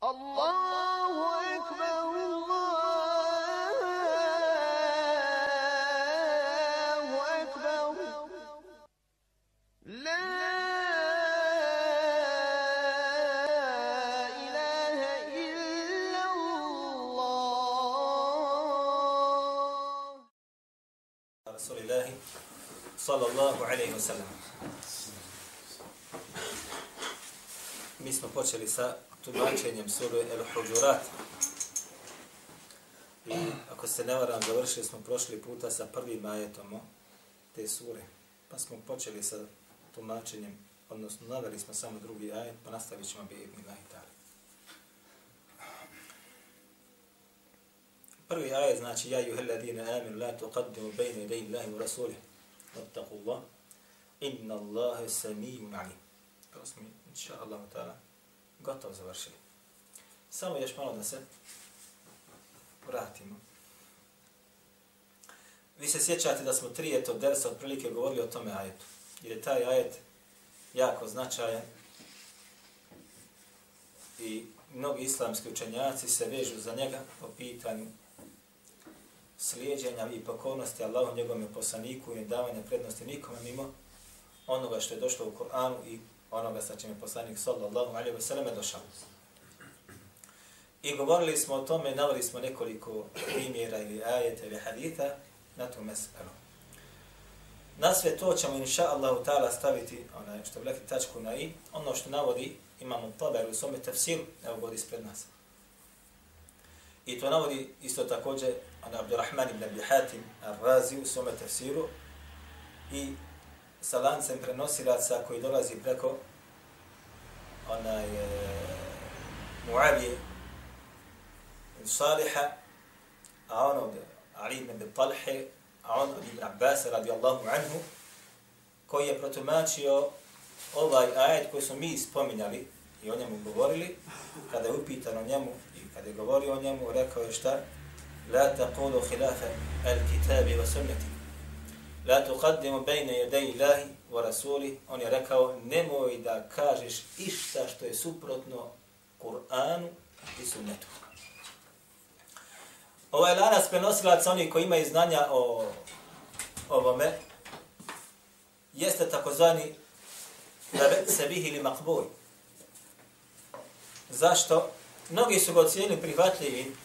Allahu ekber, Allahu ekber. La ilahe illa Allah. Rasulillahi sallallahu alaihi wa sallam. Mi smo počeli sa tumačenjem sure El Hujurat. I ako se ne varam, završili smo prošli puta sa prvim ajetom te sure. Pa smo počeli sa tumačenjem, odnosno naveli smo samo drugi ajet, pa nastavit ćemo bi ibn Lahitali. Prvi ajet znači ja juhe ladine amin la tuqaddimu bejne idej Allahi u rasulih. Vattaku Allah. Inna Allahe samijun alim. To smo, inša Allah, ta'ala, gotovo završili. Samo još malo da se vratimo. Vi se sjećate da smo tri eto dersa otprilike govorili o tome ajetu. Jer je taj ajet jako značajan i mnogi islamski učenjaci se vežu za njega po pitanju slijedjenja i pokornosti Allahu njegovom poslaniku i davanja prednosti nikome mimo onoga što je došlo u Kur'anu i onoga sa čim je poslanik sallallahu alaihi wa sallam došao. I govorili smo o tome, navali smo nekoliko primjera ili ajeta ili hadita na tu meselu. Na sve to ćemo inša Allahu ta'ala staviti, onaj, što bi tačku na i, ono što navodi imamo taber u svome tefsiru, evo god ispred nas. I to navodi isto također on Abdurrahman ibn Abi Hatim al-Razi u svome tefsiru i sa lancem prenosilaca koji dolazi preko onaj e, Muavije Saliha, a on od Ali ibn Talhe, a on od Ibn Abbas radijallahu anhu, koji je protumačio ovaj ajet koji smo mi spominjali i o njemu govorili, kada je upitan o njemu i kada je govorio o njemu, rekao je šta? La taqulu khilafa al-kitabi wa sunnati. La tuqaddimu bayna yaday Allahi wa rasuli. On je rekao, nemoj da kažeš išta što je suprotno Kur'anu i sunnetu. Ovaj lanac prenosilac, oni koji imaju znanja o ovome, jeste takozvani labet sebih ili makbul. Zašto? Mnogi su ga ocijenili prihvatljivi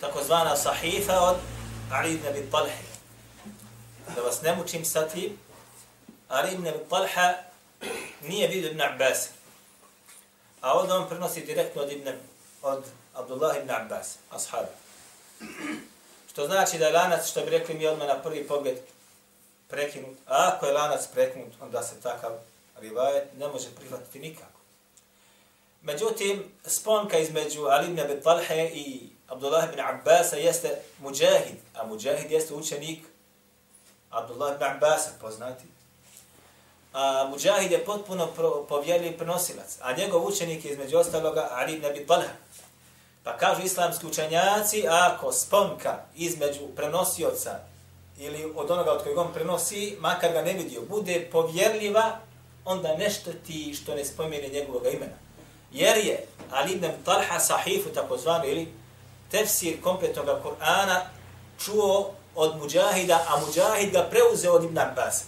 takozvana sahifa od Ali ibn Abi Talha. Da vas ne mučim sa tim, Ali ibn Talha nije vidio ibn Abbas. A onda on prenosi direktno od, ibn, od Abdullah ibn Abbas, ashab. Što znači da je lanac, što bi rekli mi odmah na prvi pogled, prekinut. A ako je lanac prekinut, onda se takav rivajet ne može prihvatiti nikako. Međutim, sponka između Ali ibn Abi Talha i Abdullah ibn Abbas jeste muđahid, a muđahid jeste učenik Abdullah ibn Abbas, poznati. A Mujahid je potpuno povjerljiv prenosilac, a njegov učenik je između ostaloga Ali ibn Abi Talha. Pa kažu islamski učenjaci, ako sponka između prenosioca ili od onoga od kojeg on prenosi, makar ga ne vidio, bude povjerljiva, onda nešto ti što ne spomene njegovog imena. Jer je Ali ibn Talha sahifu, tako zvano, ili tefsir kompletnog Kur'ana čuo od Mujahida, a Mujahid ga preuzeo od Ibn Abbas.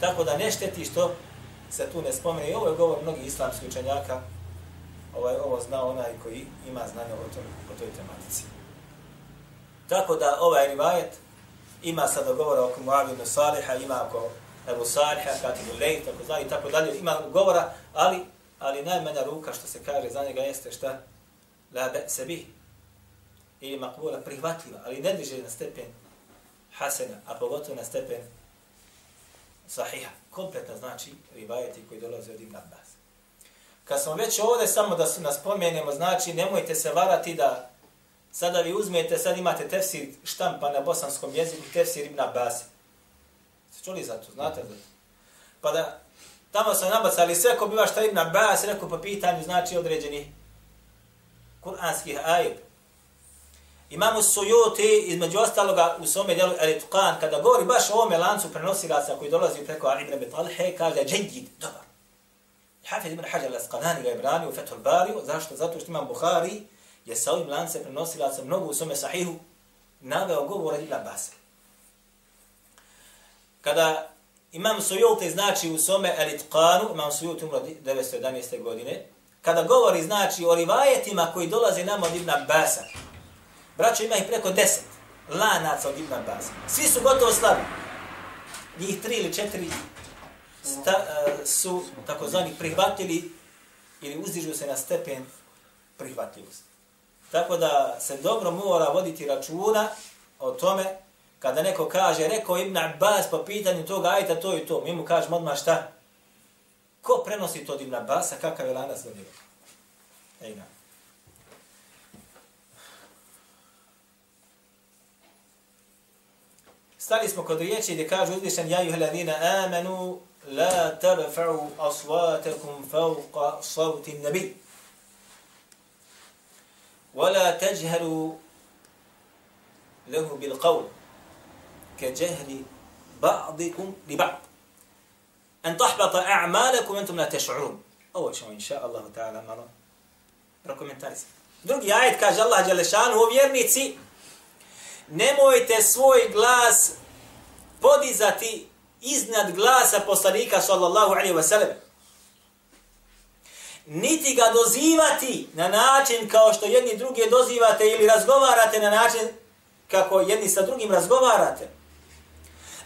Tako da ne šteti što se tu ne spomene. I ovo je govor mnogih islamskih učenjaka. Ovaj, ovo zna onaj koji ima znanje o, tom, o toj tematici. Tako da ovaj rivajet ima sada govora oko Muavinu Saliha, ima oko Ebu Saliha, Katibu Lej, tako zna i tako dalje. Ima govora, ali, ali najmanja ruka što se kaže za njega jeste šta? La be sebi. Ili makbula prihvatljiva, ali ne diže na stepen hasena, a pogotovo na stepen sahiha. Kompletno znači rivajeti koji dolaze od Ibn Abbas. Kad smo već ovdje, samo da nas spomenemo, znači nemojte se varati da sada vi uzmete, sad imate tefsir štampa na bosanskom jeziku, tefsir Ibn Abbas. Se čuli za to, znate da? Pa da tamo se nabacali sve ko biva šta Ibn Abbas, rekao po pitanju, znači određeni kuranskih ajeta. Imamo Sujuti, između ostaloga, u svome djelu Eritqan, kada govori baš o ovome lancu prenosilaca koji dolazi preko Ali ibn Betalhe, kaže, džedjid, dobar. Hafid ibn Hajar al-Asqalani ga je branio u Fethul Bariju. Zašto? Zato što imam Bukhari je sa ovim lance prenosilaca mnogo u svome sahihu naveo govora Ibn Abbas. Kada imam Sujuti znači u svome Eritqanu, imam Sujuti umro 911. godine, kada govori znači o rivajetima koji dolaze nam od Ibn Abbasa, braćo ima ih preko deset lanaca od Ibn Abbas. Svi su gotovo slabi. Njih tri ili četiri sta, uh, su takozvani prihvatili ili uzdižu se na stepen prihvatljivosti. Tako da se dobro mora voditi računa o tome kada neko kaže, rekao Ibn Abbas po pitanju toga, ajta to i to, mi mu kažemo odmah šta? Ko prenosi to od Ibn Abbasa, kakav je lanac do njega? Ej, Stali smo kod riječi gdje kaže uzvišen ja juhladina amanu la tarfa'u aswatakum fawqa sawti nabi ولا تجهلوا له بالقول كجهل بعضكم لبعض أن تحبط أعمالكم أنتم لا تشعرون أول شيء إن شاء الله تعالى مرة se. Drugi ajet kaže Allah Đelešanu, o vjernici, nemojte svoj glas podizati iznad glasa poslanika sallallahu alaihi wa sallam. Niti ga dozivati na način kao što jedni drugi dozivate ili razgovarate na način kako jedni sa drugim razgovarate.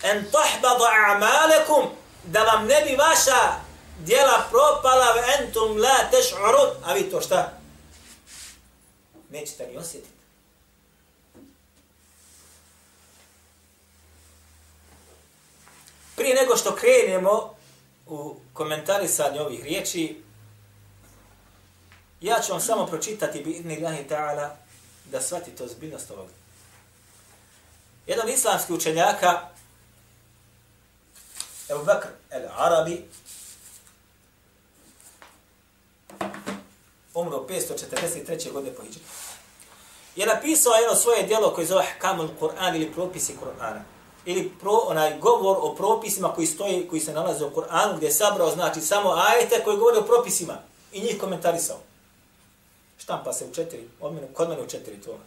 En tahbadu a'malekum da vam ne bi vaša djela propala ve entum la teš'urud. A vi to šta? Nećete ni osjetiti. Prije nego što krenemo u komentarisanje ovih riječi, ja ću vam samo pročitati bi idni Allahi ta'ala da shvatite ozbiljnost ovog. Jedan islamski učenjaka, Ebu Bakr el-Arabi, umro 543. godine po Hidžri, je napisao jedno svoje dijelo koje zove Kamul Kur'an ili propisi Kur'ana ili pro, onaj govor o propisima koji stoje, koji se nalaze u Kur'anu, gdje je sabrao, znači, samo ajete koji govore o propisima i njih komentarisao. Štampa se u četiri, od mene, kod mene u četiri to.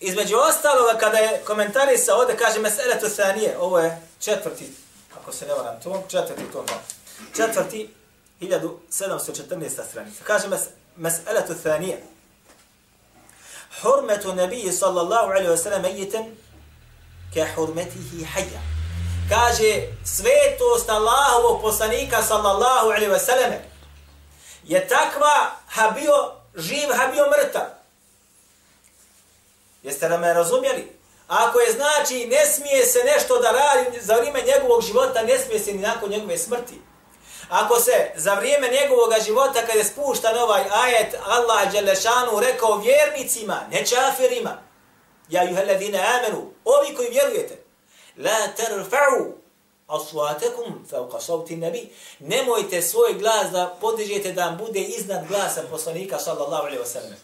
Između ostaloga, kada je komentarisao, ovdje kaže Mesele Tusanije, ovo je četvrti, ako se ne varam tom, četvrti tom, četvrti, 1714. stranica. Kaže Mesele Tusanije, Hurmetu nebiji sallallahu alaihi wa sallam ejiten ke hurmetihi hajja. Kaže, svetost Allahovog poslanika sallallahu alaihi ve sallam je takva ha bio živ, ha bio mrtav. Jeste da me razumjeli? Ako je znači ne smije se nešto da radi za vrijeme njegovog života, ne smije se ni nakon njegove smrti. Ako se za vrijeme njegovog života kada je spuštan ovaj ajet Allah Đelešanu rekao vjernicima, ne čafirima, ja juha ladine amenu, ovi koji vjerujete, la terfa'u aswatakum fawqa sawti nabi. Nemojte svoj glas da podižete da bude iznad glasa poslanika sallallahu alejhi ve sellem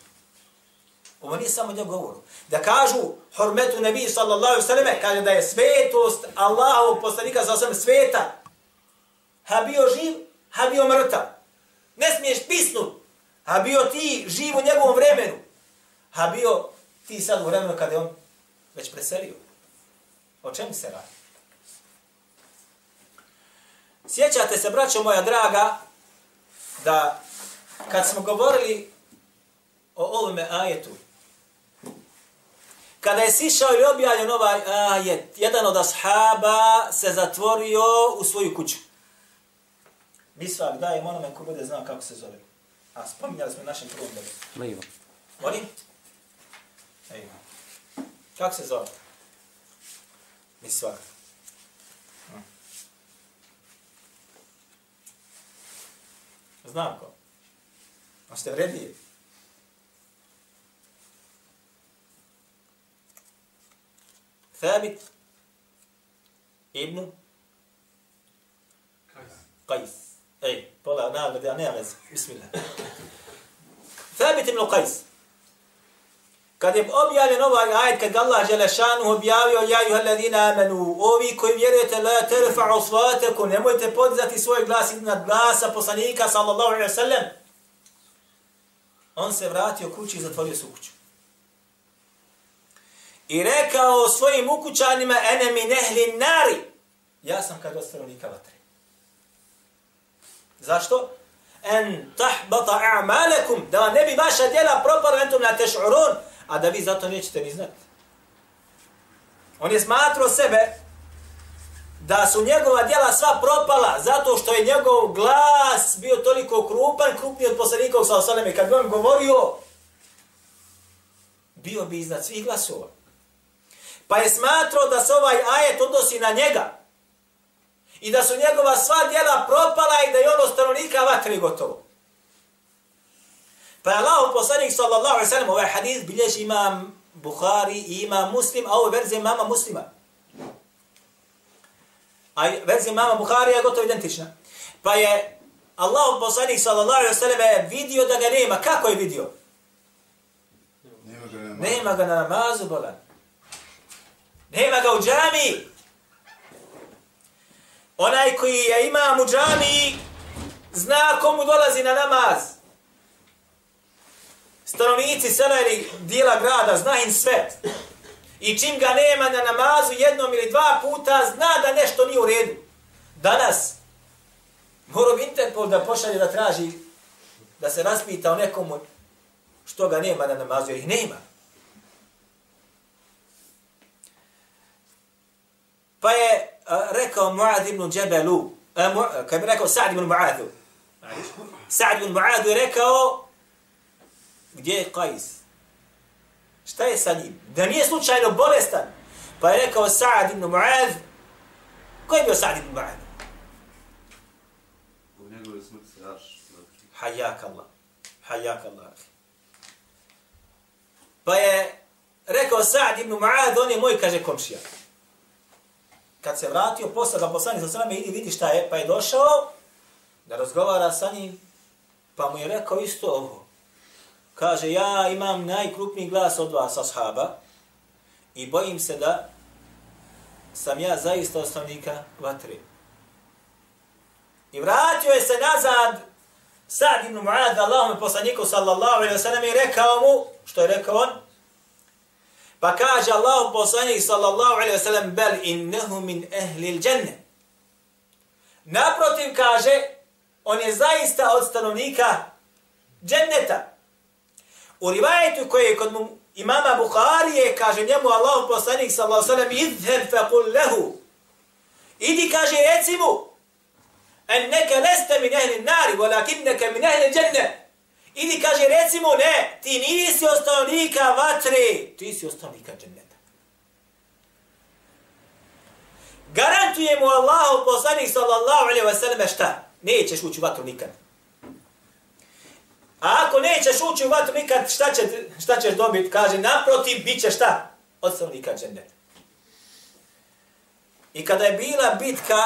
ovo nije samo njegov govor. Da kažu hurmetu nabi sallallahu alejhi ve selleme, kaže da je svetost Allahovog poslanika sallallahu alejhi ve sveta. Ha bio živ ha bio mrtav. Ne smiješ pisnut ha bio ti živ u njegovom vremenu. Ha bio ti sad u vremenu kada je on već preselio o čemu se radi Sjećate se, braćo moja draga, da kad smo govorili o ovome ajetu, kada je sišao i objavljen ovaj ajet, jedan od ashaba se zatvorio u svoju kuću. Mi svak dajem onome ko bude znao kako se zove. A spominjali smo našem prvom dobu. Leiva. Oni? Ejma. Kako se zove? Mi svak. Znam ko. A ste vrednije. Thabit ibn Qais. Ej, pola nagrade, a ne vez. Bismillah. Thabit ibn Qais kad je objavljen ovaj ajet, kad Allah Želešanu objavio, ja juha ladina amanu, ovi koji vjerujete, la terfa'u svataku, nemojte podizati svoj glas iznad glasa poslanika, sallallahu alaihi sallam, on se vratio kući i zatvorio su kuću. I rekao svojim ukućanima, ene mi nehli nari, ja sam kad od stanovnika vatre. Zašto? En tahbata a'malekum, da vam ne bi vaša djela propala entum na teš'urun, a da vi zato nećete ni znati. On je smatrao sebe da su njegova djela sva propala zato što je njegov glas bio toliko krupan, krupniji od poslanika sa osaleme. Kad bi on govorio, bio bi iznad svih glasova. Pa je smatrao da se ovaj ajet odnosi na njega i da su njegova sva djela propala i da je ono stanovnika vatre gotovo. Pa je Allah poslanik sallallahu alaihi sallam ovaj hadith bilježi imam Bukhari i imam Muslim, a ovo je verzija mama Muslima. A verzija mama Bukhari je gotovo identična. Pa je Allah poslanik sallallahu alaihi sallam vidio da ga nema. Kako je vidio? Nema ga na namazu. Nema ga na namazu, bolan. Nema ga u džami. Onaj koji je imam u džami, zna komu dolazi na namaz. Stanovnici sela ili dijela grada, zna im sve. I čim ga nema na namazu jednom ili dva puta, zna da nešto nije u redu. Danas, mora bi Interpol da pošalje da traži, da se raspita o nekomu što ga nema na namazu, jer ih nema. Pa je a, rekao Muad ibn Džebelu, mu, a, kad bi rekao Sa'd ibn Muadu, Sa'd ibn Muadu je rekao, gdje je Qais? Šta je sa njim? Da nije slučajno bolestan. Pa je rekao Sa'd ibn Muad, ko je bio Sa'd ibn Muad? U njegove smrti se raš. Hajjak Allah. Hajjak Allah. Pa je rekao Sa'd ibn Muad, on je moj, kaže, komšija. Kad se vratio, posla ga poslanik sa sveme, idi vidi šta je, pa je došao da razgovara sa njim, pa mu je rekao isto ovo. Kaže, ja imam najkrupniji glas od vas, ashaba, i bojim se da sam ja zaista osnovnika vatre. I vratio je se nazad Sa'd ibn Mu'ad, Allahom poslaniku sallallahu alaihi wa sallam i rekao mu, što je rekao on? Pa kaže Allahom poslanik sallallahu alaihi wa sallam, bel innehu min ehli l'đenne. Naprotiv kaže, on je zaista od stanovnika dženneta. U rivajetu koji je kod imama Bukharije, kaže njemu Allahu poslanik sallallahu sallam, idher fe kul lehu. Idi kaže reci mu, enneke leste min ehli nari, walakinneke min ehli dženne. Idi kaže recimo ne, ti nisi ostavnika vatre, ti si ostavnika dženneta. Garantuje mu Allahu poslanik sallallahu alaihi wa sallam, šta? Nećeš ući u vatru nikad. A ako nećeš ući u vatru nikad, šta, će, šta ćeš dobiti? Kaže, naprotiv, bit će šta? Od stanovnika dženneta. I kada je bila bitka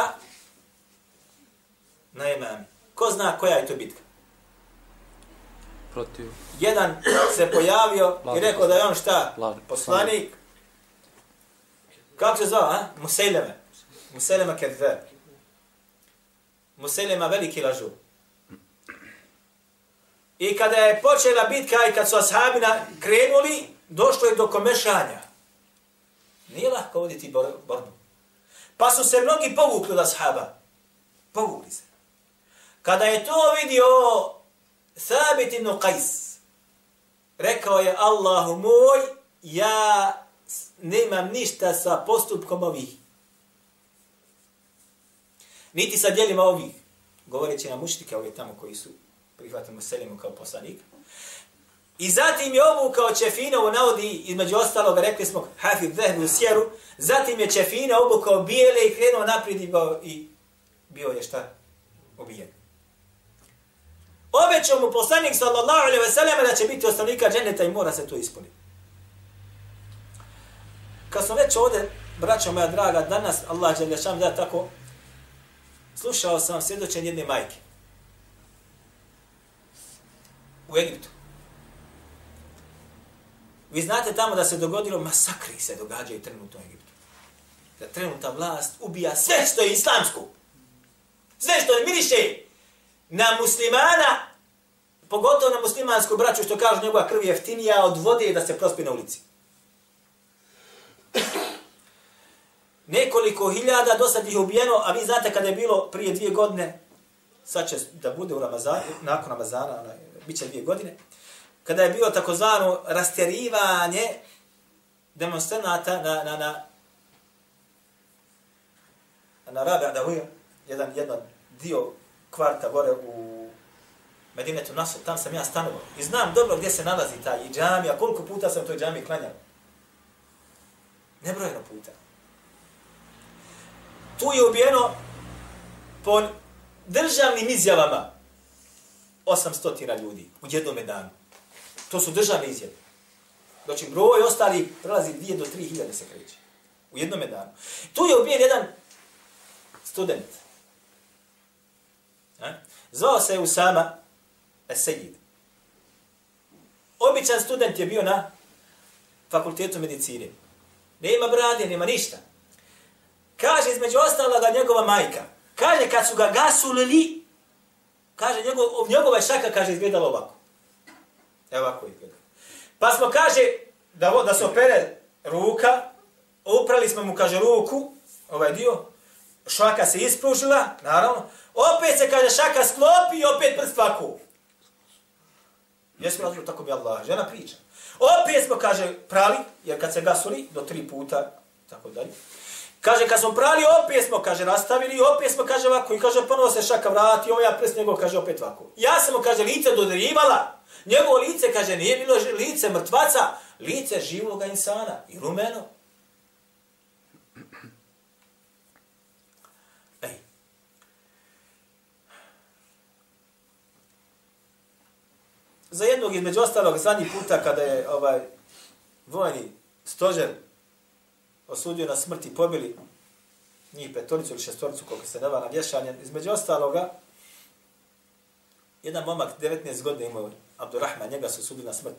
na imami, ko zna koja je to bitka? protiv jedan se pojavio i rekao da je on šta? Poslanik. Kako se zove, a? Museleme. Museleme kedver. Muselema veliki lažu. I kada je počela bitka i kad su ashabina krenuli, došlo je do komešanja. Nije lahko voditi borbu. Pa su se mnogi povukli od ashaba. Povukli se. Kada je to vidio Thabit ibn Qais, rekao je Allahu moj, ja nemam ništa sa postupkom ovih. Niti sa djelima ovih. Govoreći na muštike ove tamo koji su prihvatimo Selimu kao poslanika. I zatim je obukao u naudi, između ostalog, rekli smo, Hafid Zehnu sjeru, zatim je Čefina obukao bijele i krenuo naprijed i bio, i bio je šta? Ubijen. Obećao mu poslanik sallallahu alaihi ve sellem da će biti ostavnika dženeta i mora se to ispuniti. Kad smo već ovdje, braćo moja draga, danas Allah će da tako, slušao sam svjedočen jedne majke. U Egiptu. Vi znate tamo da se dogodilo, masakri se događaju trenutno u Egiptu. Da trenutna vlast ubija sve što je islamsko. Sve što je miriše na muslimana, pogotovo na muslimansku braću, što kažu njegova krv jeftinija od vode da se prospi na ulici. Nekoliko hiljada do sad ih je ubijeno, a vi znate kada je bilo prije dvije godine, sad će da bude u Ramazanu, nakon Ramazana, onaj, bit će dvije godine, kada je bilo takozvano rastjerivanje demonstranata na, na, na, na Rabi Adahuja, jedan, jedan dio kvarta gore u Medinetu Nasu, tam sam ja stanovao. I znam dobro gdje se nalazi taj i džamija, koliko puta sam toj džamiji klanjao. Nebrojeno puta. Tu je ubijeno po državnim izjavama 800 ljudi u jednom danu. To su državne izjave. Znači, broj ostali prelazi 2 do 3 hiljade se kreće. U jednom danu. Tu je ubijen jedan student. A? Zvao se Usama Esejid. Običan student je bio na fakultetu medicine. Nema brade, nema ništa. Kaže između ostaloga njegova majka. Kaže kad su ga gasulili, kaže njegov, njegova šaka kaže izgledala ovako. Evo ovako izgleda. Pa smo kaže da, da se opere ruka, uprali smo mu kaže ruku, ovaj dio, šaka se ispružila, naravno, opet se kaže šaka sklopi i opet prst ovako. Jesmo razumio, tako bi Allah, žena priča. Opet smo, kaže, prali, jer kad se gasuli, do tri puta, tako dalje. Kaže, kad smo prali, opet smo, kaže, nastavili, opet smo, kaže, ovako, i kaže, ponovo se šaka vrati, ovo ja pres njegov, kaže, opet ovako. Ja sam mu, kaže, lice dodirivala, njegovo lice, kaže, nije bilo lice mrtvaca, lice živoga insana, i rumeno. Ej. Za jednog između ostalog, zadnji puta kada je ovaj vojni stožer osudio na smrt i pobili njih petoricu ili šestoricu, koliko se neva na vješanje. Između ostaloga, jedan momak 19 godina imao, Abdurrahman, njega su osudili na smrt.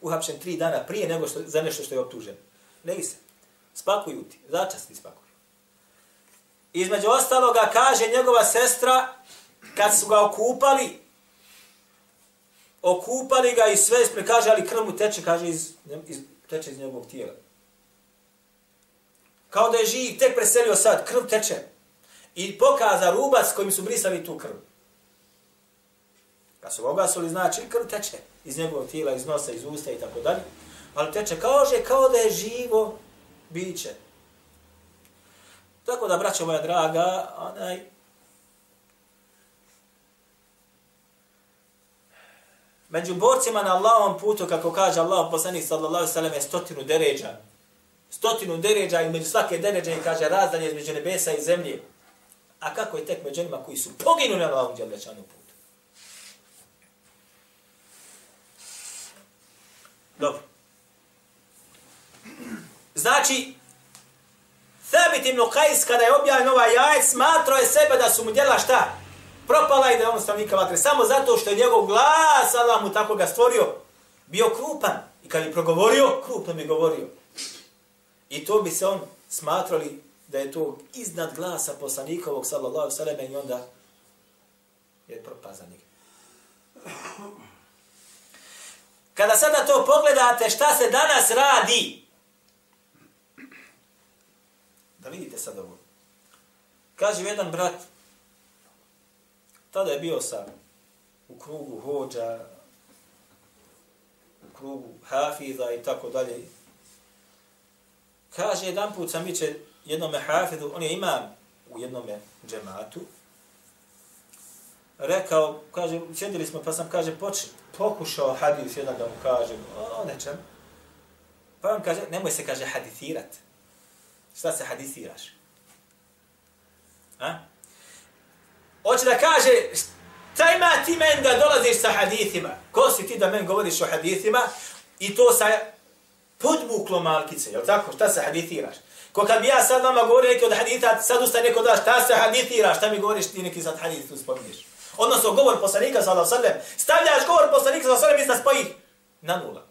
Uhapšen tri dana prije nego što, za nešto što je optužen. Ne se. Spakuju ti. Začasni spakuju. Između ostaloga kaže njegova sestra, kad su ga okupali, okupali ga i sve ispred, kaže, ali krv mu teče, kaže, iz, iz, teče iz njegovog tijela. Kao da je živ, tek preselio sad, krv teče. I pokaza rubac kojim su brisali tu krv. Kad su ga ogasili, znači krv teče iz njegovog tijela, iz nosa, iz usta i tako dalje. Ali teče kao, že, kao da je živo biće. Tako da, braćo moja draga, onaj, među borcima na Allahovom putu, kako kaže Allah poslanik sallallahu sallam, je stotinu deređa stotinu deređa i među svake deređe i kaže razdanje između nebesa i zemlje. A kako je tek među onima koji su poginuli na ovom djelečanu putu? Dobro. Znači, Thabit ibn Qais, kada je objavljen ovaj jajec, smatrao je sebe da su mu djela šta? Propala i da je on stavnika vatre. Samo zato što je njegov glas, Allah mu tako ga stvorio, bio krupan. I kad je progovorio, krupno mi govorio. I to bi se on smatrali da je to iznad glasa poslanikovog sallallahu sallam i onda je propazanik. Kada sada to pogledate šta se danas radi, da vidite sad ovo. Kaže jedan brat, tada je bio sa u krugu hođa, u krugu hafiza i tako dalje, Kaže, jedan put sam viće jednome hafidu, on je imam u jednome džematu, rekao, kaže, sjedili smo, pa sam, kaže, počin, pokušao hadis jedan da mu kažem o nečem. Pa on kaže, nemoj se, kaže, hadithirat. Šta se hadithiraš? A? Hoće da kaže, šta ima ti men da dolaziš sa hadithima? Ko si ti da men govoriš o hadithima? I to sa podmuklo malkice, jel tako? Šta se hadithiraš? Ko kad bi ja sad vama govorio neki od haditha, sad usta neko da, šta se hadithiraš? Šta mi govoriš ti neki sad hadith tu spominješ? Odnosno, govor poslanika, sallahu sallam, stavljaš govor poslanika, sallahu sallam, da spoji na nula.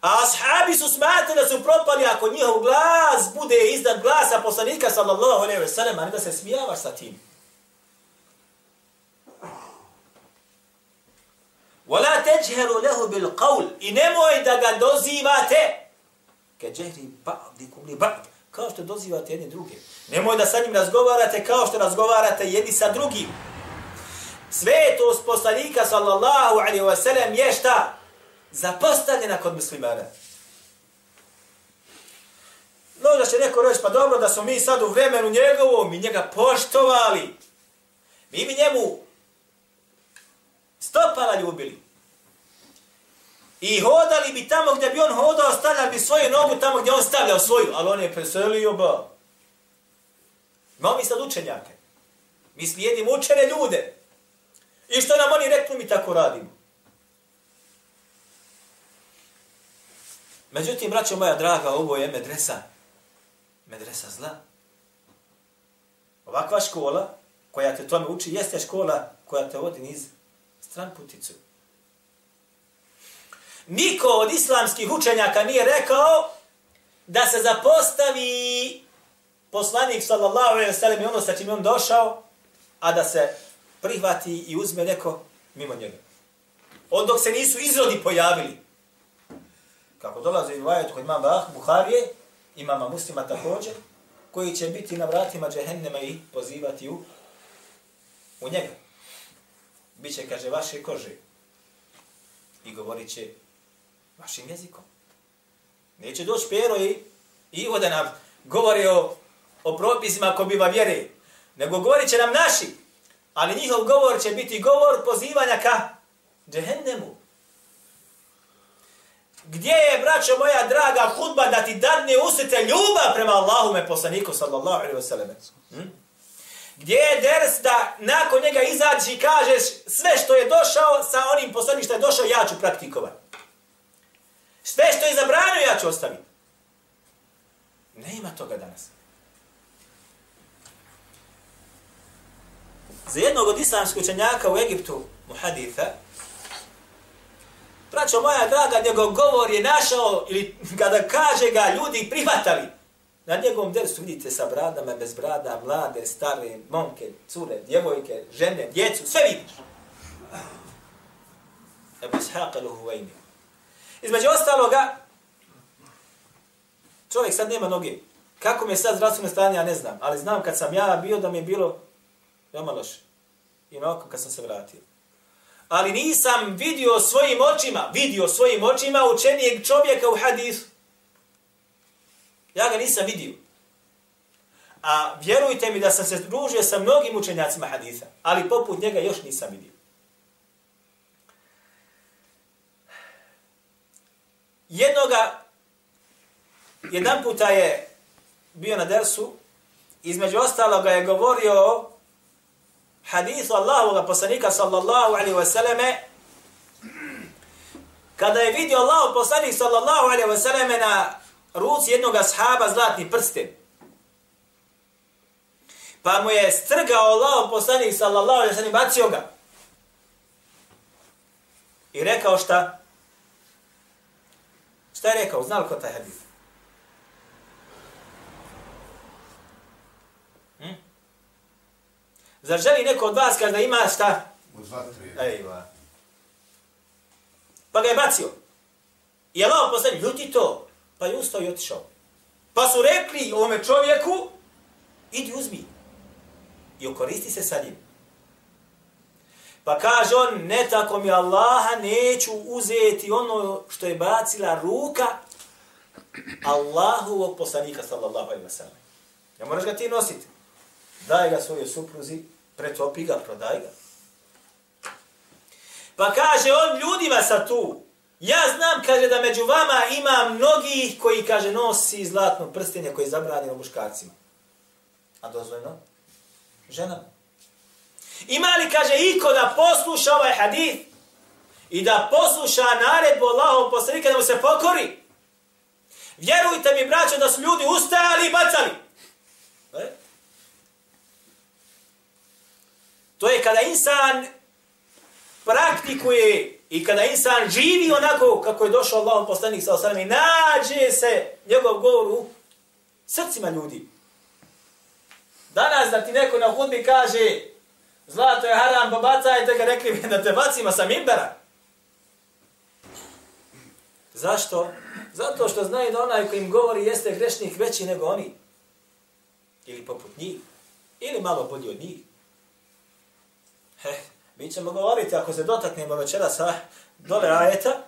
A ashabi su smatrali da su propali ako njihov glas bude iznad glasa poslanika sallallahu alaihi ve sellem, a ne da se smijavaš sa tim. وَلَا تَجْهَرُ لَهُ بِالْقَوْلِ I nemoj da ga dozivate. Ke džehri ba'dikum li ba'd. Kao što dozivate jedni druge. Nemoj da sa njim razgovarate kao što razgovarate jedni sa drugim. Svetost poslanika sallallahu alaihi wa sallam je šta? Zapostavljena kod muslimana. Možda će neko reći, pa dobro da smo mi sad u vremenu njegovom, mi njega poštovali. Mi bi njemu stopala ljubili. I hodali bi tamo gdje bi on hodao, stavljali bi svoju nogu tamo gdje on stavljao svoju, ali on je preselio ba. Imamo mi sad učenjake. Mi slijedimo učene ljude. I što nam oni rekli, mi tako radimo. Međutim, braćo moja draga, ovo je medresa. Medresa zla. Ovakva škola koja te tome uči, jeste škola koja te vodi niz stran puticu. Niko od islamskih učenjaka nije rekao da se zapostavi poslanik sallallahu alejhi ve sellem i ono sa čim on došao, a da se prihvati i uzme neko mimo njega. Od dok se nisu izrodi pojavili. Kako dolaze i vajet kod imama Buharije, imama muslima također, koji će biti na vratima džehennema i pozivati u, u njega. Biće, kaže, vaše kože. I govorit će vašim jezikom. Neće doći pero i Ivo da nam govori o, o propisima ko biva vjere, nego govorit će nam naši, ali njihov govor će biti govor pozivanja ka džehennemu. Gdje je, braćo moja draga, hudba da ti dadne usete ljubav prema Allahu me poslaniku, sallallahu alaihi wa sallam? Hm? Gdje je ders da nakon njega izađi i kažeš sve što je došao sa onim poslanim što je došao, ja ću praktikovati. Sve što je zabranio, ja ću ostaviti. Ne ima toga danas. Za jednog od islamskih učenjaka u Egiptu, muhaditha, braćo moja draga, njegov govor je našao, ili kada kaže ga, ljudi prihvatali. Na njegovom dersu vidite sa bradama, bez brada, mlade, stare, momke, cure, djevojke, žene, djecu, sve vidiš. Ebu Ishaqa Luhuvajni. Između ostaloga, čovjek sad nema noge. Kako mi je sad zdravstveno stanje, ja ne znam. Ali znam kad sam ja bio da mi je bilo veoma loše. I na oko kad sam se vratio. Ali nisam vidio svojim očima, vidio svojim očima učenijeg čovjeka u hadisu. Ja ga nisam vidio. A vjerujte mi da sam se družio sa mnogim učenjacima hadisa, ali poput njega još nisam vidio. Jednoga, jedan puta je bio na dersu, između ostaloga je govorio hadithu Allahovog poslanika sallallahu alaihi wasallame, kada je vidio Allahov poslanik sallallahu alaihi wasallame na ruci jednog ashaba zlatni prsten. Pa mu je strgao Allahov poslanik sallallahu alaihi sallam bacio ga. I rekao šta? Šta je rekao? Znali ko taj hadith? Hm? Zar želi neko od vas kada ima šta? Od vatre. Ejva. Pa ga je bacio. I Allah poslanik, ljuti to. Pa je ustao i otišao. Pa su rekli ovome čovjeku, idi uzmi. I okoristi se sa njim. Pa kaže on, ne tako mi Allaha, neću uzeti ono što je bacila ruka Allahovog poslanika, sallallahu alaihi wa sallam. Ne moraš ga ti nositi. Daj ga svojoj supruzi, pretopi ga, prodaj ga. Pa kaže on ljudima sa tu, ja znam, kaže, da među vama ima mnogih koji, kaže, nosi zlatno prstenje koje je zabranjeno muškarcima. A dozvoljeno? Žena. Ima li, kaže, iko da posluša ovaj hadith i da posluša naredbu Allahom poslanika da mu se pokori? Vjerujte mi, braćo, da su ljudi ustajali i bacali. E? To je kada insan praktikuje I kada insan živi onako kako je došao Allah poslanik sa osanem i nađe se njegov govor u srcima ljudi. Danas da ti neko na hudbi kaže zlato je haram, pobacajte ga, rekli bi da te bacima sa mimbera. Zašto? Zato što znaju da onaj koji im govori jeste grešnik veći nego oni. Ili poput njih. Ili malo bolji od njih. Heh, mi ćemo govoriti, ako se dotaknemo večera sa dole ajeta,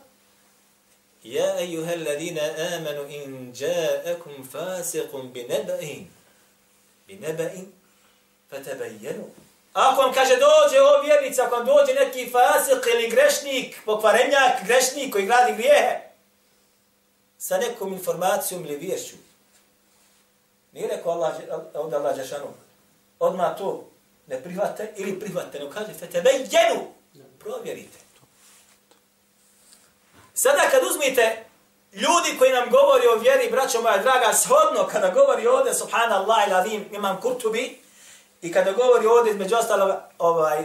Ja ejuha ladina amanu in ja'akum fasiqun bi neba'in. bi neba'in fatabajenu. Ako vam kaže dođe o vjernica, ako vam dođe neki fasik ili grešnik, pokvarenjak, grešnik koji gradi grijehe, sa nekom informacijom ili vješću, nije rekao Allah, od Allah Žešanu, odmah to ne prihvate ili prihvate, ne kaže, tebe jenu, provjerite. Sada kad uzmite ljudi koji nam govori o vjeri, braćo moja draga, shodno kada govori ovdje, subhanallah ilavim, imam kurtubi, i kada govori ovdje između ostalog ovaj,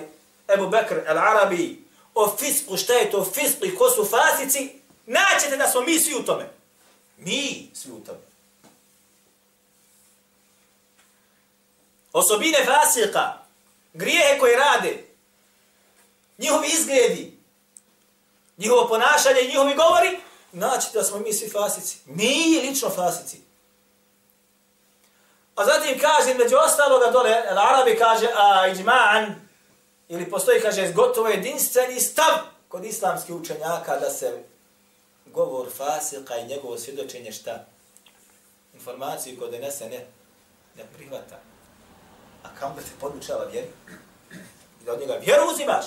Ebu Bekr el-Arabi, o fisku, šta je to fisku i ko su fasici, naćete da smo mi svi u tome. Mi svi u tome. Osobine fasika, grijehe koje rade, njihovi izgledi, njihovo ponašanje i njihovi govori, znači da smo mi svi fasici. Mi lično fasici. A zatim kaže, među ostaloga dole, Arabi kaže, a iđma'an, ili postoji, kaže, gotovo jedinstveni stav kod islamskih učenjaka da se govor fasika i njegovo svjedočenje šta? Informaciju koju donese ne, ne prihvata. A kam da te podučava vjeri I da od njega vjeru uzimaš?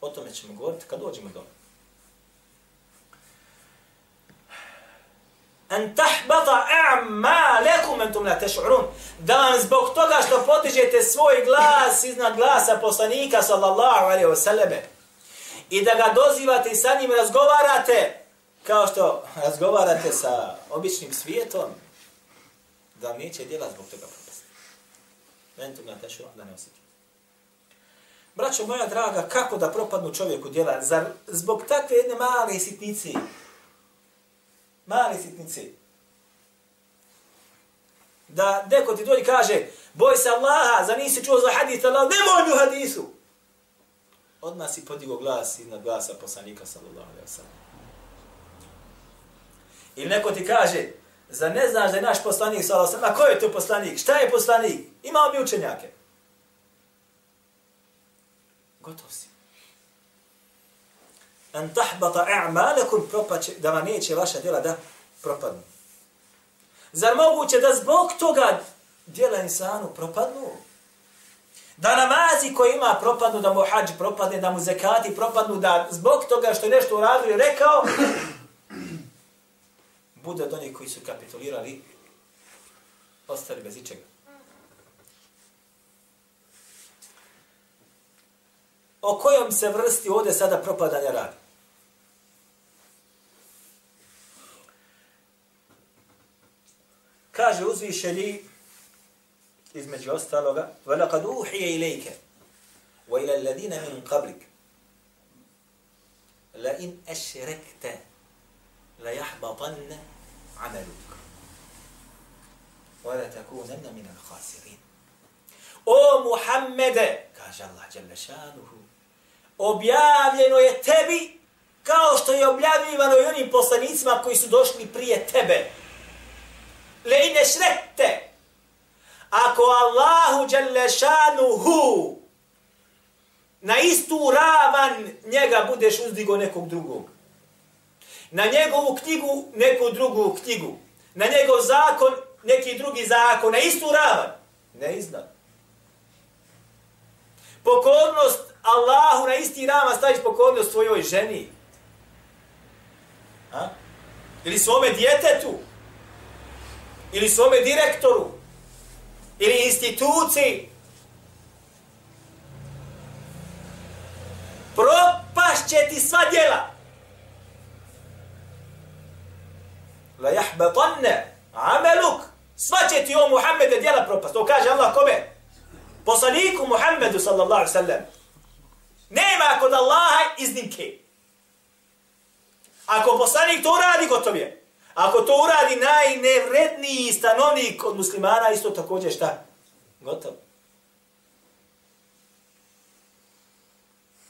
O tome ćemo govoriti kad dođemo do. An tahbata a'malakum antum la tash'urun. Da vam zbog toga što potižete svoj glas iznad glasa poslanika sallallahu alejhi ve selleme i da ga dozivate i sa njim razgovarate kao što razgovarate sa običnim svijetom, da vam neće djela zbog toga entum la tash'urun da ne osjećate. Braćo moja draga, kako da propadnu čovjeku djela? Zar zbog takve jedne male sitnice? Male sitnice. Da neko ti dođe kaže, boj se Allaha, za nisi čuo za hadith Allah, nemoj mi u hadisu. Odmah si podigo glas iznad glasa poslanika sallallahu alaihi wa sallam. Ili neko ti kaže, za ne znaš da je naš poslanik sallallahu alaihi a ko je to poslanik? Šta je poslanik? Imao bi učenjake gotov si. An tahbata a'malakum propače, da vam neće vaša djela da propadnu. Zar moguće da zbog toga djela insanu propadnu? Da namazi koji ima propadnu, da mu hađ propadne, da mu zekati propadnu, da zbog toga što je nešto uradio i rekao, bude od onih koji su kapitulirali, ostali bez ičega. o kojom se vrsti ovdje sada propadanja radi. Kaže uzvišeni između ostaloga وَلَقَدْ أُوحِيَ إِلَيْكَ وَإِلَى الَّذِينَ مِنْ قَبْلِكَ لَإِنْ أَشْرَكْتَ la yahbatanna amaluk wa la takunanna min al-khasirin o muhammede kaže allah dželle šanuhu objavljeno je tebi kao što je objavljivano i onim poslanicima koji su došli prije tebe. Le ne šrette ako allahu dželle šanuhu na istu ravan njega budeš uzdigo nekog drugog. Na njegovu knjigu neku drugu knjigu. Na njegov zakon neki drugi zakon. Na istu ravan. Ne iznad. Pokornost Allahu na isti ravan staviš pokornost svojoj ženi. A? Ili svome djetetu. Ili svome direktoru. Ili instituciji. Propašće ti sva djela. La jahbetanne ameluk. Sva će ti o Muhammede djela propast. To kaže Allah kome? Poslaniku Muhammedu sallallahu sallam. Nema kod Allaha iznimke. Ako poslanik to uradi, gotov je. Ako to uradi najnevredniji stanovnik od muslimana, isto također šta? Gotov.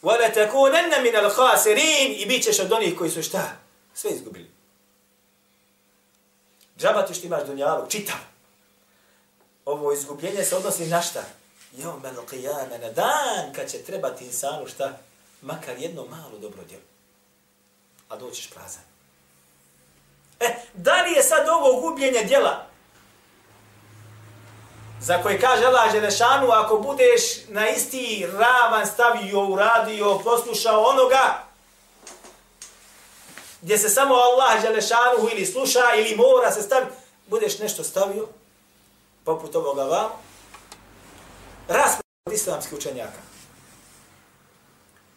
Wala مِنَ min i bit ćeš od onih koji su šta? Sve izgubili. Džaba ti što imaš dunjalu, čitav. Ovo izgubljenje se odnosi na šta? Jom al qiyama na dan kad će trebati insanu šta? Makar jedno malo dobro djelo. A doćiš prazan. E, da li je sad ovo gubljenje djela? Za koje kaže Allah Želešanu, ako budeš na isti ravan stavio, uradio, poslušao onoga, gdje se samo Allah Želešanuhu ili sluša ili mora se staviti, budeš nešto stavio, poput ovoga vam, rasprav od islamskih učenjaka.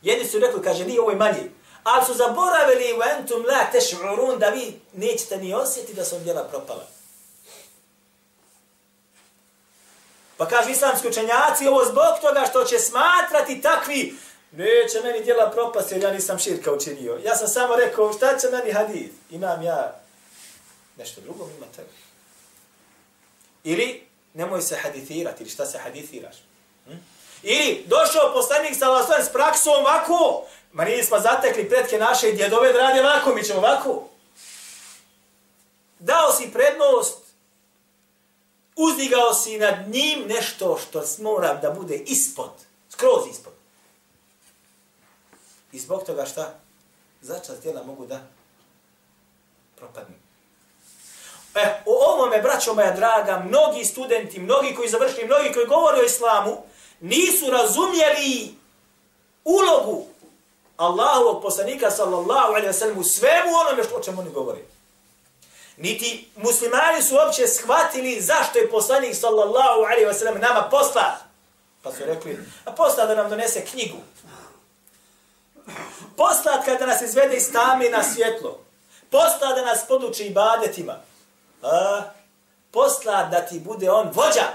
Jedni su rekli, kaže, nije ovo je manje, ali su zaboravili u entum la teš'urun da vi nećete ni osjetiti da su djela propala. Pa kaže islamski učenjaci, ovo zbog toga što će smatrati takvi, neće meni djela propasti jer ja nisam širka učinio. Ja sam samo rekao, šta će meni hadith? Imam ja nešto drugo, ima tebe. Ili, nemoj se hadithirati, ili šta se hadithiraš? Hm? Ili, došao poslanik sa vlastom s praksom ovako, ma nismo zatekli pretke naše djedove da rade ovako, mi ćemo ovako. Dao si prednost uzdigao si nad njim nešto što mora da bude ispod, skroz ispod. I zbog toga šta? Začas djela mogu da propadnu. E, o ovome, braćo moja draga, mnogi studenti, mnogi koji završili, mnogi koji govori o islamu, nisu razumjeli ulogu Allahovog poslanika sallallahu alaihi wa sallam u svemu onome što o čemu oni govori. Niti muslimani su uopće shvatili zašto je poslanik sallallahu alaihi wa sallam nama posla. Pa su rekli, a posla da nam donese knjigu. Poslat kada nas izvede iz tame na svjetlo. Posla da nas poduči ibadetima. A, posla da ti bude on vođa.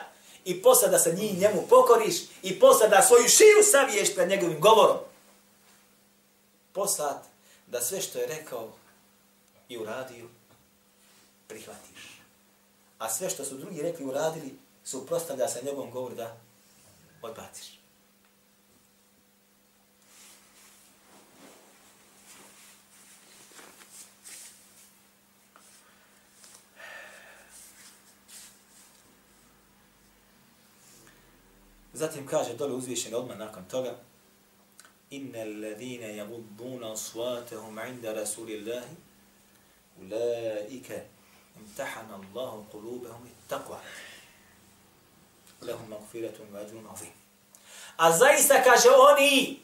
I posla da se njih njemu pokoriš. I posla da svoju širu saviješ pred njegovim govorom. Poslat da sve što je rekao i uradio prihvatiš. A sve što su drugi rekli i uradili, suprostavlja se njegovom govor da odbaciš. Zatim kaže dole uzvišen odmah nakon toga Innal ladina yaghudduna aswatahum 'inda rasulillahi ulaika imtahana Allahu qulubahum bittaqwa lahum maghfiratun wa ajrun 'azim. A zaista kaže oni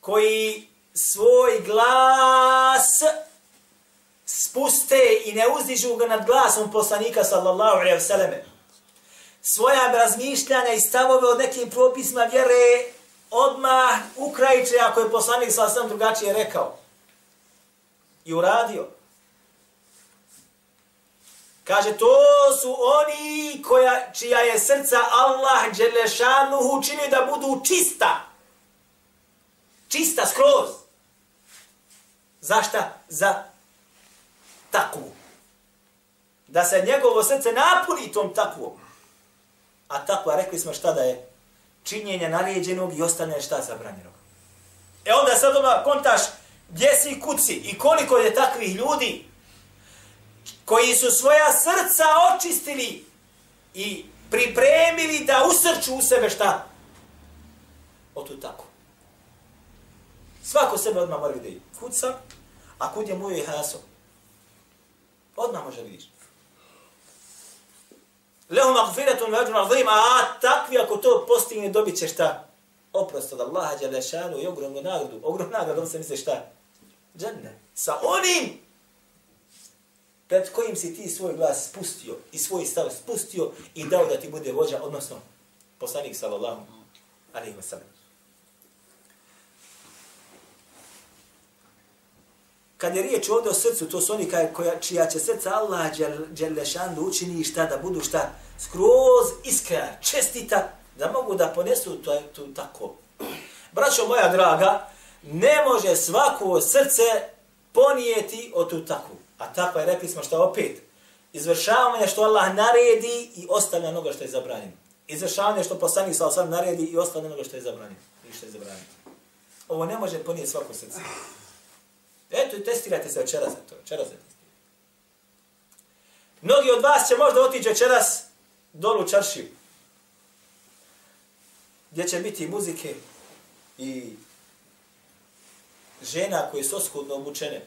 koji svoj glas spuste i ne uzdižu ga nad glasom poslanika sallallahu alejhi ve selleme Svoja razmišljanja i stavove o nekim propisima vjere odmah ukrajiče ako je poslanik sa sam drugačije rekao. I uradio. Kaže, to su oni koja, čija je srca Allah Đelešanuhu čini da budu čista. Čista skroz. Zašta? Za takvu. Da se njegovo srce napuni tom takvom. A takva, rekli smo šta da je? Činjenje naređenog i ostane šta zabranjenog. E onda sad odmah kontaš gdje si kuci i koliko je takvih ljudi koji su svoja srca očistili i pripremili da usrču u sebe šta? O tu tako. Svako sebe odmah mora vidjeti. Kud sam, a kud je moj haso. Odmah može vidiš. Lehu magfiratun veđun azim, a takvi ako to postigne dobit će šta? Oprost od Allaha, Đalešanu i ogromnu nagradu. Ogromnu nagradu, se misle šta? Dženne. Sa onim pred kojim si ti svoj glas spustio i svoj stav spustio i dao da ti bude vođa, odnosno poslanik sallallahu alaihi wa sallam. Kad je riječ ovdje o srcu, to su oni koja, čija će srca Allah Đelešan da učini šta, da budu šta, skroz iskra, čestita, da mogu da ponesu to, to tako. Braćo moja draga, ne može svako srce ponijeti o tu takvu. A takva je, rekli smo što opet, izvršavanje što Allah naredi i ostavlja onoga što je zabranjeno. Izvršavanje što poslanik sa osam naredi i ostavlja onoga što je zabranjeno. I što je zabranjeno. Ovo ne može ponijeti svako srce. Eto testirajte se večeras za to. Večeras za testirajte. Mnogi od vas će možda otići večeras dolu u čaršiju. Gdje će biti muzike i žena koje su oskudno obučene.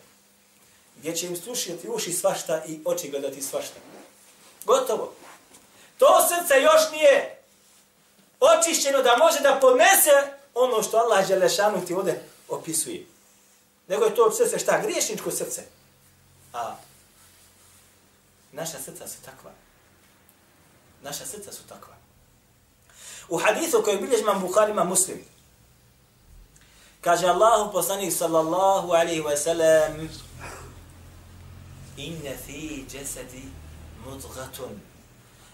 Gdje će im slušati uši svašta i oči gledati svašta. Gotovo. To srce još nije očišćeno da može da podnese ono što Allah Želešanu ti ovdje opisuje. Nego je to srce šta? Griješničko srce. A naša srca su takva. Naša srca su takva. U hadithu koji bilježi imam Bukhari imam muslim. Kaže Allahu poslanik sallallahu alaihi wa sallam Inne fi jesedi mudgatun.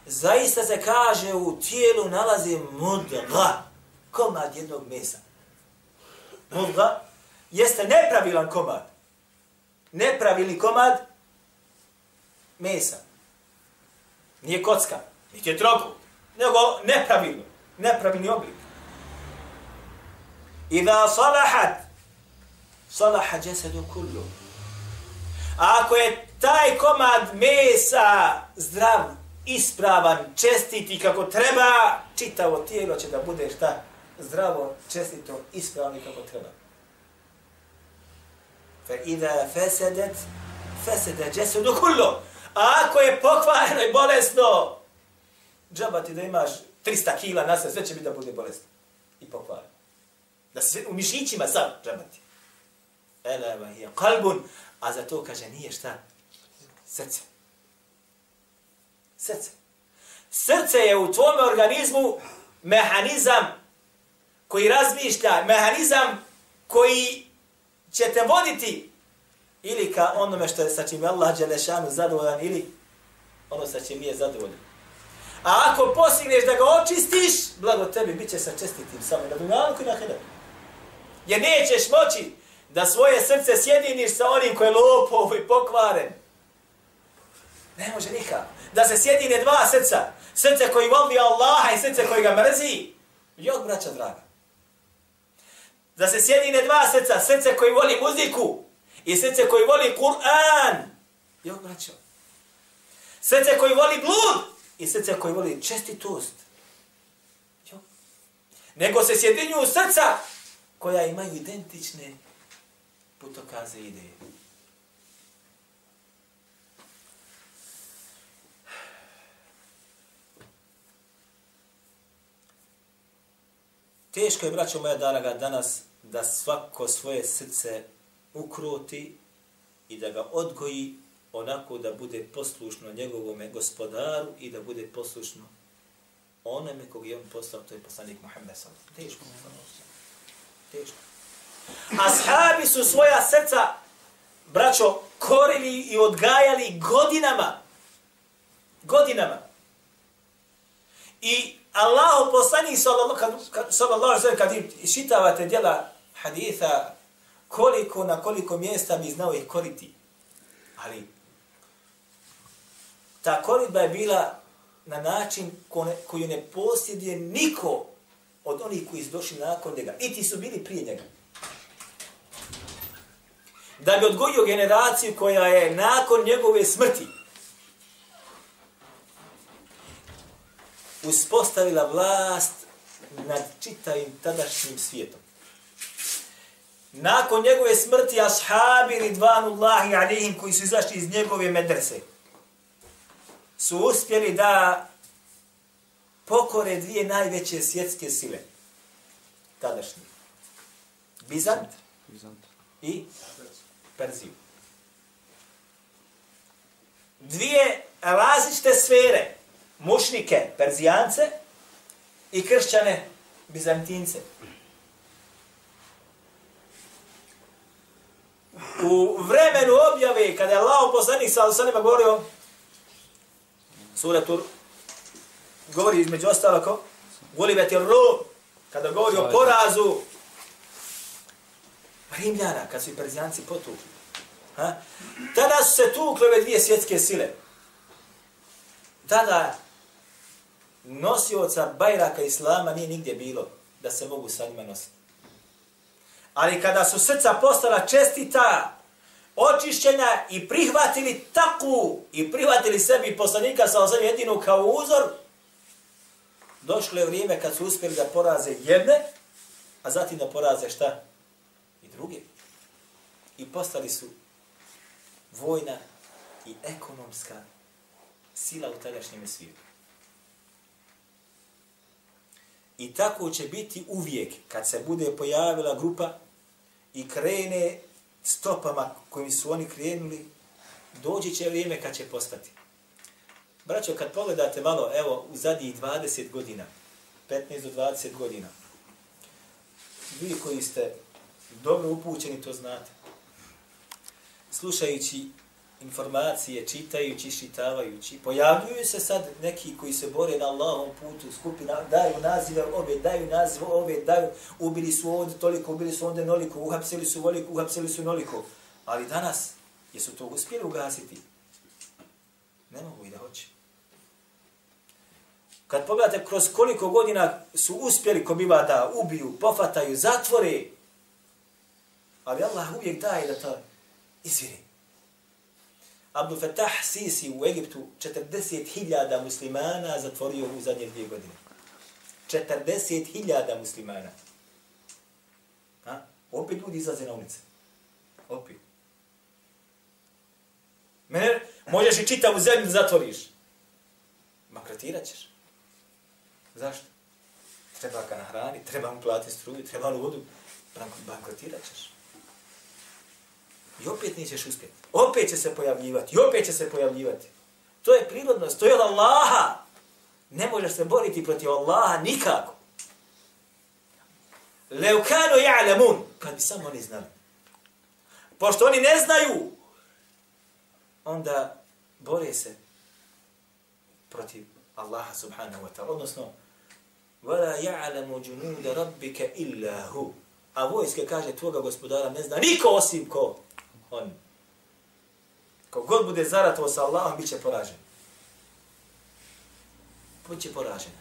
Zaista se kaže u tijelu nalazi mudga. Komad jednog mesa. Mudga jeste nepravilan komad. Nepravilni komad mesa. Nije kocka, niti je trogu, nego nepravilno. Nepravilni oblik. Iza salahat, salaha jesedu kullu. A ako je taj komad mesa zdrav, ispravan, čestiti kako treba, čitavo tijelo će da bude šta? Zdravo, čestito, ispravno kako treba. Fa idha fasadat fasada jasadu kullu. A ako je pokvareno i bolesno, džaba ti da imaš 300 kila na sve, sve će biti da bude bolesno i pokvareno. Da se u mišićima sad džaba ti. Ela va hiya qalbun, a za to kaže nije šta? Srce. Srce. Srce je u tvom organizmu mehanizam koji razmišlja, mehanizam koji će te voditi ili ka onome što je sa čim je Allah Đelešanu zadovoljan ili ono sa čim je zadovoljan. A ako postigneš da ga očistiš, blago tebi bit će sa čestitim samo na dunjalku i na hilaku. Jer nećeš moći da svoje srce sjediniš sa onim koji je lopov i pokvaren. Ne može nikak. Da se sjedine dva srca. Srce koji voli Allaha i srce koji ga mrzi. Jok, braća draga. Da se sjedine dva srca. Srce koji voli muziku i srce koji voli Kur'an. Jo, braćo. Srce koji voli blud i srce koji voli čestitost. Jo. Nego se sjedinju srca koja imaju identične putokaze i ideje. Teško je, braćo moja danaga, danas da svako svoje srce ukroti i da ga odgoji onako da bude poslušno njegovome gospodaru i da bude poslušno onome kog je on poslao, to je poslanik Muhammed sallam. Teško. Teško. Ashabi su svoja srca, braćo, korili i odgajali godinama. Godinama. I Allahu poslanik sallallahu alejhi ve kad čitavate djela haditha koliko na koliko mjesta bi znao ih koriti. Ali ta koritba je bila na način koju ne posjeduje niko od onih koji su došli nakon njega. I ti su bili prije njega. Da bi odgojio generaciju koja je nakon njegove smrti uspostavila vlast nad čitavim tadašnjim svijetom. Nakon njegove smrti ashabi ridvanullahi alihim koji su izašli iz njegove medrese su uspjeli da pokore dvije najveće svjetske sile. Tadašnji. Bizant, Bizant. i Perziju. Dvije različite sfere mušnike, Perzijance i kršćane, Bizantince. U vremenu objave, kada je Allah poslanik sa Alusanima govorio, sura Tur, govori između ostalo ko, Gulibet je ru, kada govori o porazu Rimljana, kad su i Perzijanci potukli. Ha? Tada su se tukle ove dvije svjetske sile. Tada nosioca bajraka Islama nije nigdje bilo da se mogu sa njima nositi. Ali kada su srca postala čestita, očišćenja i prihvatili taku i prihvatili sebi poslanika sa osam jedinu kao uzor, došlo je vrijeme kad su uspjeli da poraze jedne, a zatim da poraze šta? I druge. I postali su vojna i ekonomska sila u tadašnjem svijetu. I tako će biti uvijek kad se bude pojavila grupa i krene stopama kojim su oni krenuli, doći će vrijeme kad će postati. Braćo, kad pogledate malo, evo, u zadnjih 20 godina, 15 do 20 godina, vi koji ste dobro upućeni, to znate. Slušajući informacije, čitajući, šitavajući, pojavljuju se sad neki koji se bore na Allahom putu, skupina, daju nazive ove, daju nazive ove, daju, ubili su ovdje toliko, ubili su onda noliko, uhapsili su voliko, uhapsili su noliko. Ali danas, jesu to uspjeli ugasiti? Ne mogu i da hoće. Kad pogledate kroz koliko godina su uspjeli ko biva da ubiju, pofataju, zatvore, ali Allah uvijek daje da to izviri. Abdul Fattah Sisi u Egiptu 40.000 muslimana zatvorio u zadnje dvije godine. 40.000 muslimana. Ha? Opet ljudi izlaze na ulice. Opet. Mene, možeš i čitavu zemlju zatvoriš. Makratirat ćeš. Zašto? Treba ga nahraniti, treba mu platiti struju, treba mu vodu. Bankrotirat ćeš. I opet nećeš uspjeti. Opet će se pojavljivati. I opet će se pojavljivati. To je prirodnost. To je od Allaha. Ne možeš se boriti protiv Allaha nikako. Leukano ja'lamun. Kad bi samo oni znali. Pošto oni ne znaju, onda bore se protiv Allaha subhanahu wa ta'ala. Odnosno, وَلَا يَعْلَمُ جُنُودَ رَبِّكَ إِلَّا هُ A vojske kaže, tvoga gospodara ne zna niko osim ko on. Kogod bude zaratovo sa Allahom, bit će poražen. Bit će poražen.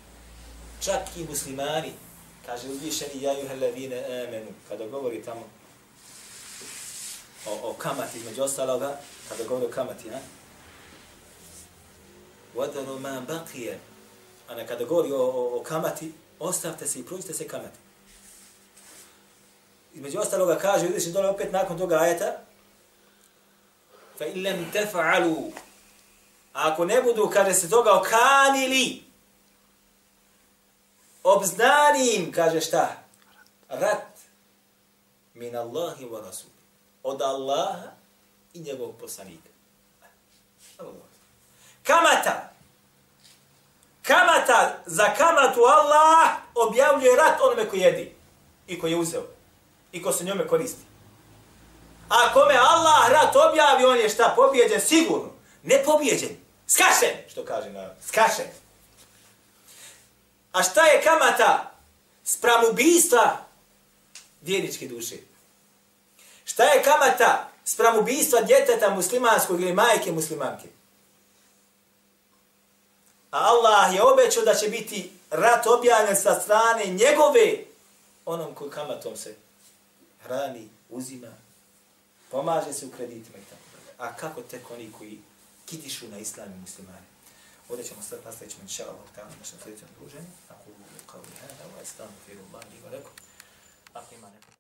Čak i muslimani, kaže uzvišeni, ja juha amenu, kada govori tamo o, o kamati, između ostaloga, kada govori o kamati, ha? Wadaru ma bakije. a kada govori o, o, o kamati, ostavte se i pruđite se kamati. Između ostaloga kaže, vidiš dole opet nakon toga ajeta, fa in lam taf'alu. Ako ne budu kada se toga okanili obznanim kaže šta? Rat. Min Allahi wa rasul. Od Allaha i njegovog poslanika. Kamata. Kamata za kamatu Allah objavljuje rat onome koji jedi i koji je uzeo i ko se njome koristi. A kome Allah rat objavi, on je šta, pobjeđen sigurno. Ne pobjeđen, skašen, što kaže narod. skašen. A šta je kamata spram ubijstva vjerničke duše? Šta je kamata spram ubijstva djeteta muslimanskog ili majke muslimanke? A Allah je obećao da će biti rat objavljen sa strane njegove onom ko kamatom se hrani, uzima, Pomaže se u kreditima i tako. A kako tek oni koji kitišu na islam i muslimani? Ovdje ćemo sad nastavit ćemo inša Allah tamo našem sljedećem druženju. Ako u kao i hada, ovaj stan u firu, Allah, i Ako ima neko